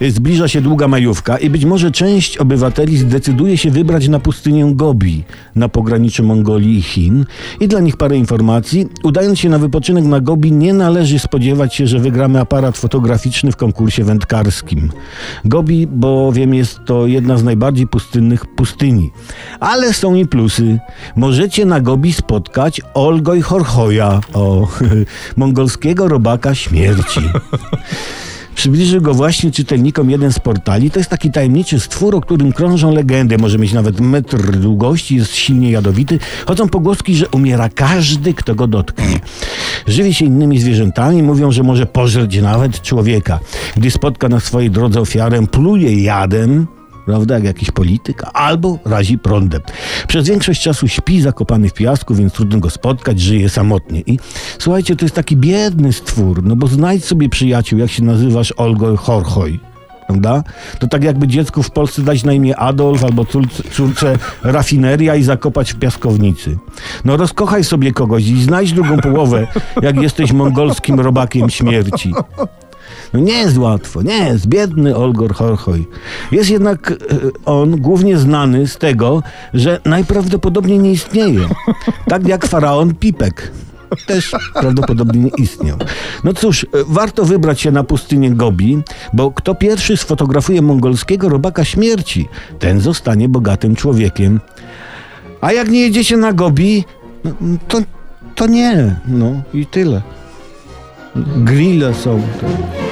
Zbliża się długa majówka i być może część obywateli zdecyduje się wybrać na pustynię Gobi na pograniczu Mongolii i Chin. I dla nich parę informacji. Udając się na wypoczynek na Gobi nie należy spodziewać się, że wygramy aparat fotograficzny w konkursie wędkarskim. Gobi, bowiem jest to jedna z najbardziej pustynnych pustyni. Ale są i plusy. Możecie na Gobi spotkać Olgoj Horchoja, o mongolskiego robaka śmierci. Przybliżył go właśnie czytelnikom jeden z portali. To jest taki tajemniczy stwór, o którym krążą legendy. Może mieć nawet metr długości, jest silnie jadowity. Chodzą pogłoski, że umiera każdy, kto go dotknie. Żywi się innymi zwierzętami, mówią, że może pożreć nawet człowieka. Gdy spotka na swojej drodze ofiarę, pluje jadem, prawda, jak jakiś polityk, albo razi prądem. Przez większość czasu śpi zakopany w piasku, więc trudno go spotkać, żyje samotnie. I słuchajcie, to jest taki biedny stwór, no bo znajdź sobie przyjaciół, jak się nazywasz Olgo Horchoj. Prawda? To tak jakby dziecku w Polsce dać na imię Adolf albo córce rafineria i zakopać w piaskownicy. No rozkochaj sobie kogoś i znajdź drugą połowę, jak jesteś mongolskim robakiem śmierci. No nie jest łatwo, nie jest. Biedny Olgor Horchoj. Jest jednak e, on głównie znany z tego, że najprawdopodobniej nie istnieje. Tak jak faraon Pipek. Też prawdopodobnie nie istniał. No cóż, e, warto wybrać się na pustynię Gobi, bo kto pierwszy sfotografuje mongolskiego robaka śmierci, ten zostanie bogatym człowiekiem. A jak nie jedziecie na Gobi, to, to nie. No i tyle. Grille są. To.